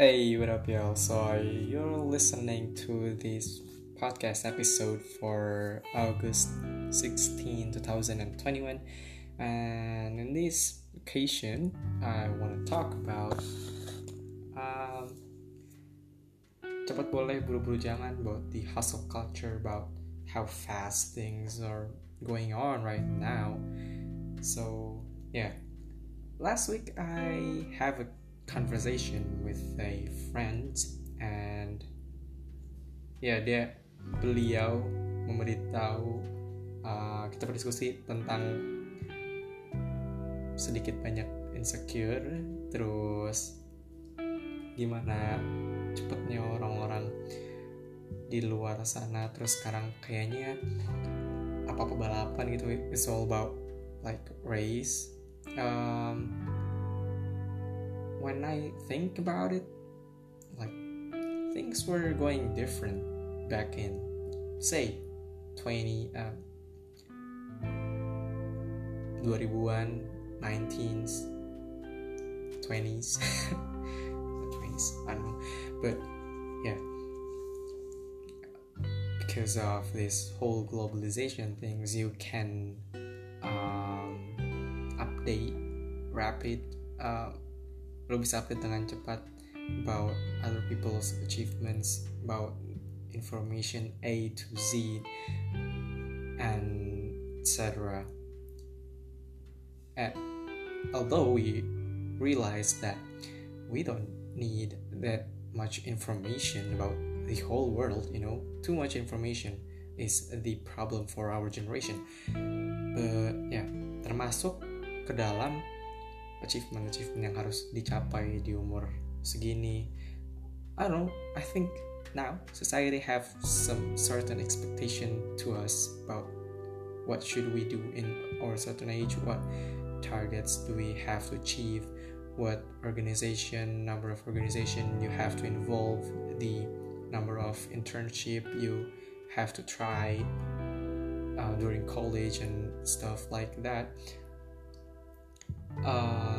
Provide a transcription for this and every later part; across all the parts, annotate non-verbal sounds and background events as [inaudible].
Hey, what up, y'all? So, you're listening to this podcast episode for August 16, 2021. And in this occasion, I want to talk about um, cepat boleh buru-buru jangan about the hustle culture, about how fast things are going on right now. So, yeah. Last week, I have a conversation with a friend and ya yeah, dia beliau memberitahu uh, kita berdiskusi tentang sedikit banyak insecure terus gimana cepetnya orang-orang di luar sana terus sekarang kayaknya apa apa balapan gitu it's all about like race. Um, when I think about it, like things were going different back in, say, 20, uh, 2000-an, 19s, 20s, 20s, I don't know, but yeah, because of this whole globalization things, you can um, update rapid. Uh, lo bisa update dengan cepat about other people's achievements about information A to Z and etc. And eh, although we realize that we don't need that much information about the whole world, you know, too much information is the problem for our generation. But yeah, termasuk ke dalam achievement-achievement yang harus dicapai di umur segini. I don't know, I think now society have some certain expectation to us about what should we do in our certain age, what targets do we have to achieve, what organization, number of organization you have to involve, the number of internship you have to try uh, during college and stuff like that uh,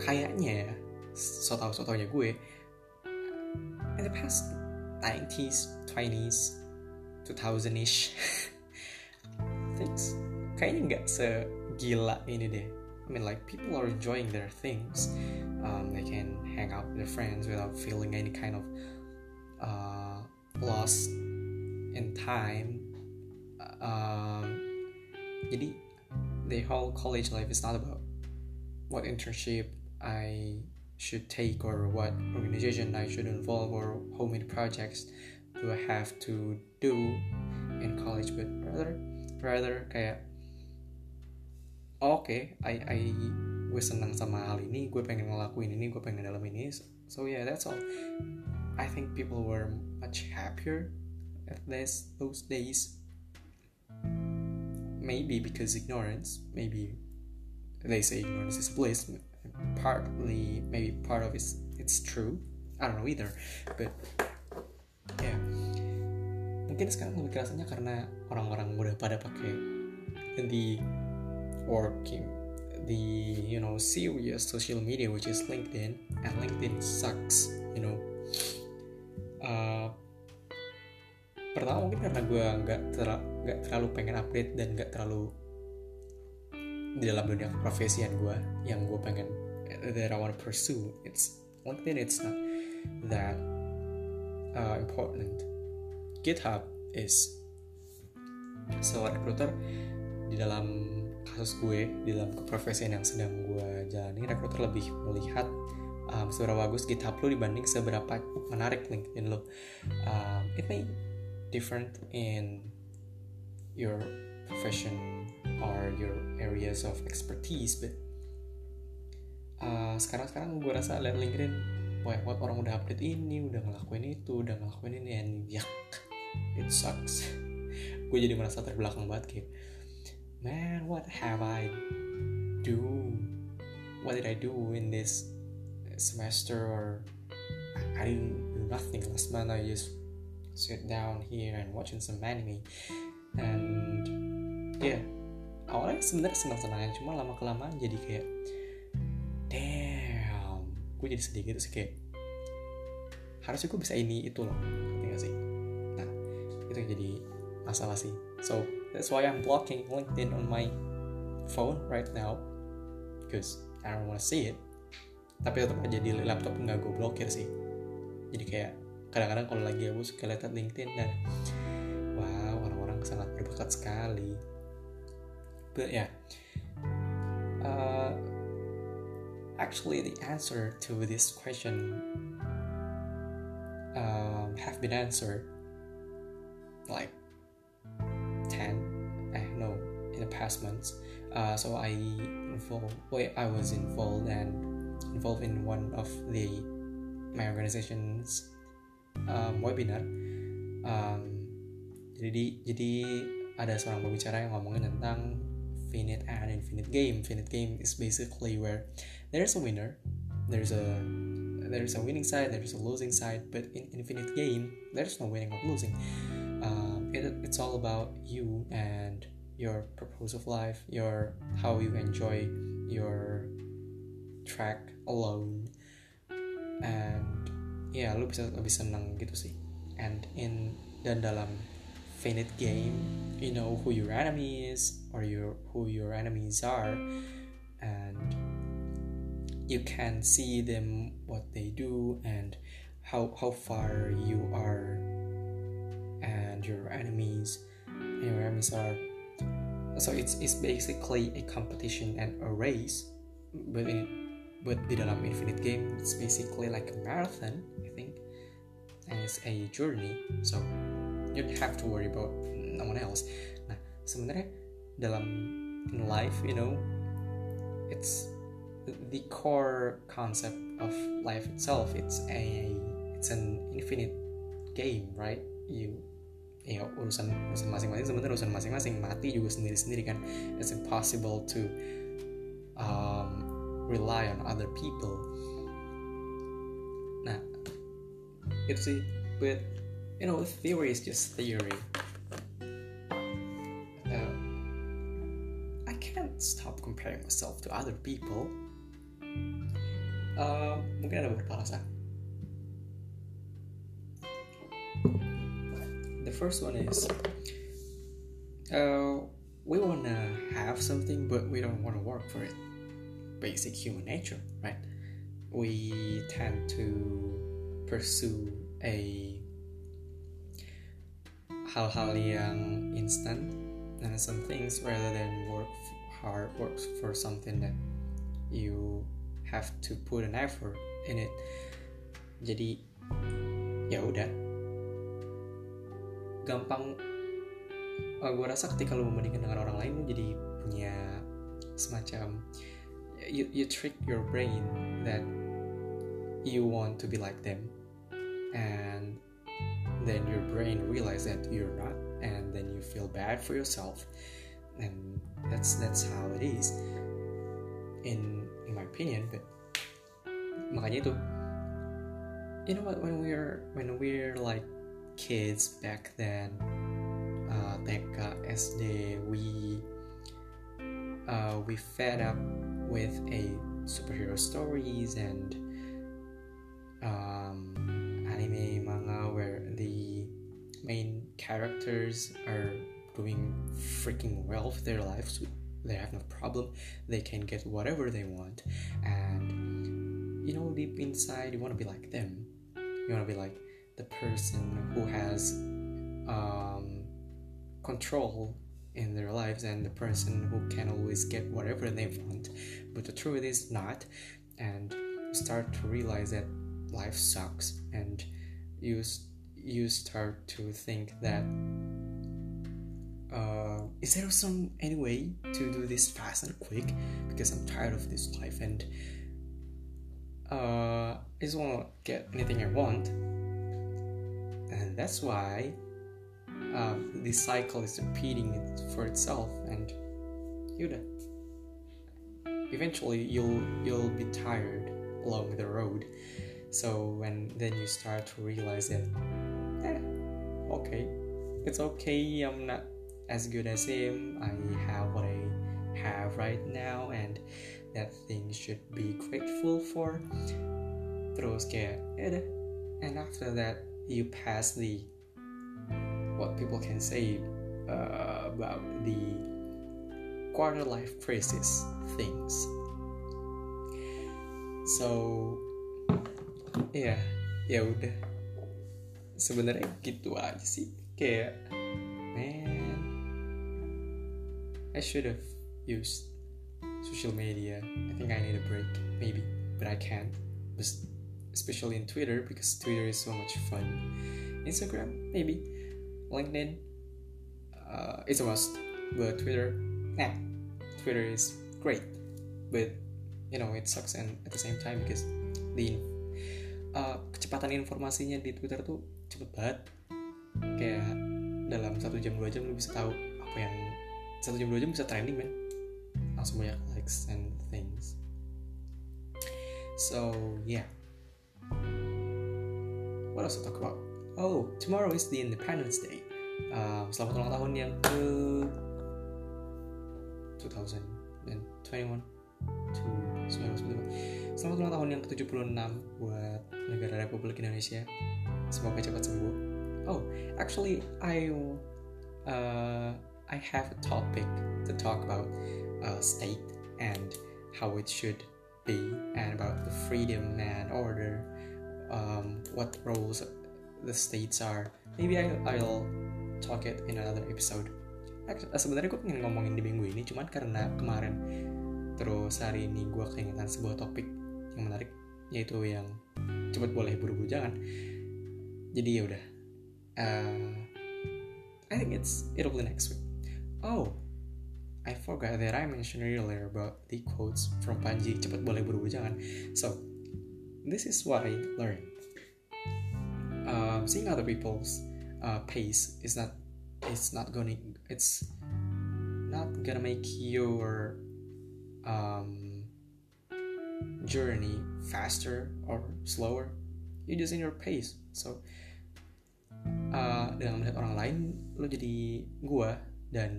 kayaknya ya so tau so taunya gue in the past 90s 20s 2000ish things kayaknya nggak segila ini deh I mean like people are enjoying their things um, they can hang out with their friends without feeling any kind of uh, loss in time um, jadi the whole college life is not about what internship I should take or what organization I should involve or how many projects do I have to do in college. But rather rather kayak okay, I I gue senang sama hal ini gue pengen ngelakuin ini gue pengen dalam ini. So yeah that's all. I think people were much happier at this those days. Maybe because ignorance maybe they say ignorance is bliss. Partly, maybe part of it's it's true. I don't know either, but yeah. Mungkin sekarang lebih kerasanya karena orang-orang udah pada pakai the working the you know serious social media which is LinkedIn and LinkedIn sucks you know uh, pertama mungkin karena gue nggak terlalu nggak terlalu pengen update dan nggak terlalu di dalam dunia profesian gue yang gue pengen that I want to pursue it's LinkedIn it's not that uh, important. GitHub is so recruiter di dalam kasus gue di dalam keprofesian yang sedang gue jalani. Recruiter lebih melihat um, seberapa bagus GitHub lo dibanding seberapa menarik LinkedIn lo um, it may different in your profession or your areas of expertise but uh, sekarang sekarang gue rasa lihat LinkedIn banyak banget orang udah update ini udah ngelakuin itu udah ngelakuin ini and yak it sucks. [laughs] Gue jadi merasa terbelakang banget kayak man what have I do? What did I do in this semester or I didn't do nothing last month I just sit down here and watching some anime. And yeah awalnya sebenarnya senang-senang cuma lama kelamaan jadi kayak damn gue jadi sedih gitu sih kayak harusnya gue bisa ini itu loh ngerti gak sih? Nah itu yang jadi masalah sih. So that's why I'm blocking LinkedIn on my phone right now because I don't wanna see it. Tapi tetap aja di laptop nggak gue blokir sih. Jadi kayak kadang-kadang kalau lagi aku suka lihat LinkedIn dan wow orang-orang sangat berbakat sekali but yeah. Uh, actually the answer to this question um, have been answered like 10 eh, no in the past months. Uh, so i involved well, i was involved and involved in one of the my organization's um, webinar. Um, jadi jadi ada seorang pembicara yang ngomongin tentang finite and infinite game. Finite game is basically where there's a winner there's a there's a winning side there's a losing side but in infinite game there's no winning or losing. Um, it, it's all about you and your purpose of life your how you enjoy your track alone. And yeah, lu bisa lebih senang gitu sih. And in dan dalam finite game. You know who your enemy is or your who your enemies are and you can see them what they do and how how far you are and your enemies and your enemies are. So it's it's basically a competition and a race but in but di dalam infinite game. It's basically like a marathon I think. And it's a journey so you don't have to worry about no one else. Nah sebenarnya dalam in life you know it's the core concept of life itself. It's a it's an infinite game right? You ya urusan urusan masing-masing sebenarnya urusan masing-masing. Mati juga sendiri-sendiri kan. It's impossible to um, rely on other people. Nah itu sih but you know theory is just theory uh, I can't stop comparing myself to other people. Uh, mungkin ada beberapa alasan the first one is uh, we wanna have something but we don't wanna work for it. Basic human nature right? We tend to pursue a hal-hal yang instant and some things rather than work hard work for something that you have to put an effort in it. Jadi ya udah. Gampang uh, gue rasa ketika lo membandingkan dengan orang lain lo jadi punya semacam you, you trick your brain that you want to be like them. And then your brain realizes that you're not and then you feel bad for yourself and that's that's how it is. In in my opinion but makanya itu you know what when we're when we're like kids back then uh, TK SD we uh, we fed up with a superhero stories and um, main characters are doing freaking well with their lives. They have no problem. They can get whatever they want. And you know deep inside you want to be like them. You want to be like the person who has um, control in their lives and the person who can always get whatever they want. But the truth is not. And you start to realize that life sucks. And you you start to think that uh, is there some any way to do this fast and quick? Because i'm tired of this life and uh, i just want to get anything i want. And that's why um, this cycle is repeating it for itself and you know eventually you'll you'll be tired along the road so when then you start to realize that eh, okay it's okay i'm not as good as him. I have what i have right now and that thing should be grateful for. Terus kayak ya deh and after that you pass the what people can say uh, about the quarter life crisis things. So ya ya udah. Sebenarnya gitu aja sih. Kayak man I should have used social media. I think I need a break maybe but I can't. Especially in Twitter because Twitter is so much fun. Instagram maybe. LinkedIn uh, it's a must. But Twitter nah Twitter is great. But you know it sucks and at the same time because the uh, kecepatan informasinya di Twitter tuh cepet banget. Kayak dalam satu jam dua jam lu bisa tahu apa yang satu jam dua jam bisa trending man langsung banyak likes and things. So yeah. What else to talk about? Oh tomorrow is the Independence Day. Uh, selamat ulang tahun yang ke 2021 Selamat ulang tahun yang ke-76 buat negara Republik Indonesia. Semoga cepat sembuh. Oh, actually I uh, I have a topic to talk about uh, state and how it should be and about the freedom and order um, what roles the states are. Maybe I, I'll talk it in another episode. Sebenarnya gue pengen ngomongin di minggu ini, cuman karena kemarin Terus hari ini gue keingetan sebuah topik yang menarik yaitu yang cepat boleh buru-buru jangan. Jadi ya udah. Uh, I think it's it'll be next week. Oh, I forgot that I mentioned earlier about the quotes from Panji cepat boleh buru-buru jangan. So this is what I learned. Um, seeing other people's uh, pace is not it's not gonna it's not gonna make your um, journey faster or slower you just in your pace. So uh, dengan melihat orang lain lo jadi gua dan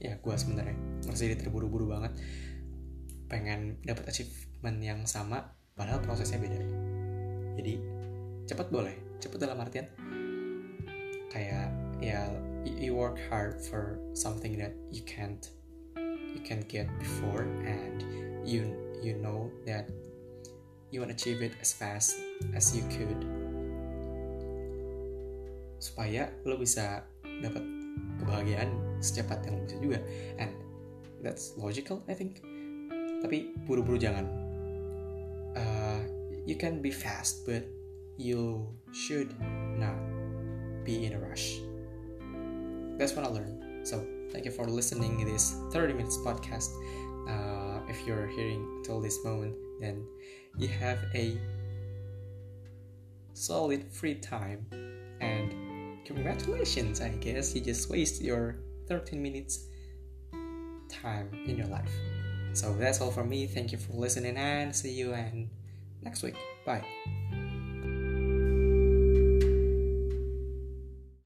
ya gua sebenarnya. Merasa jadi terburu-buru banget. Pengen dapat achievement yang sama padahal prosesnya beda. Jadi cepat boleh. Cepat dalam artian kayak ya you work hard for something that you can't you can get before and you you know that you to achieve it as fast as you could. Supaya lo bisa dapat kebahagiaan secepat yang bisa juga. And that's logical I think. Tapi buru-buru jangan. Uh, you can be fast but you should not be in a rush. That's what I learned. So Thank you for listening this 30 minutes podcast. Uh, if you're hearing until this moment, then you have a solid free time. And congratulations, I guess you just waste your 13 minutes time in your life. So that's all from me. Thank you for listening and see you and next week. Bye.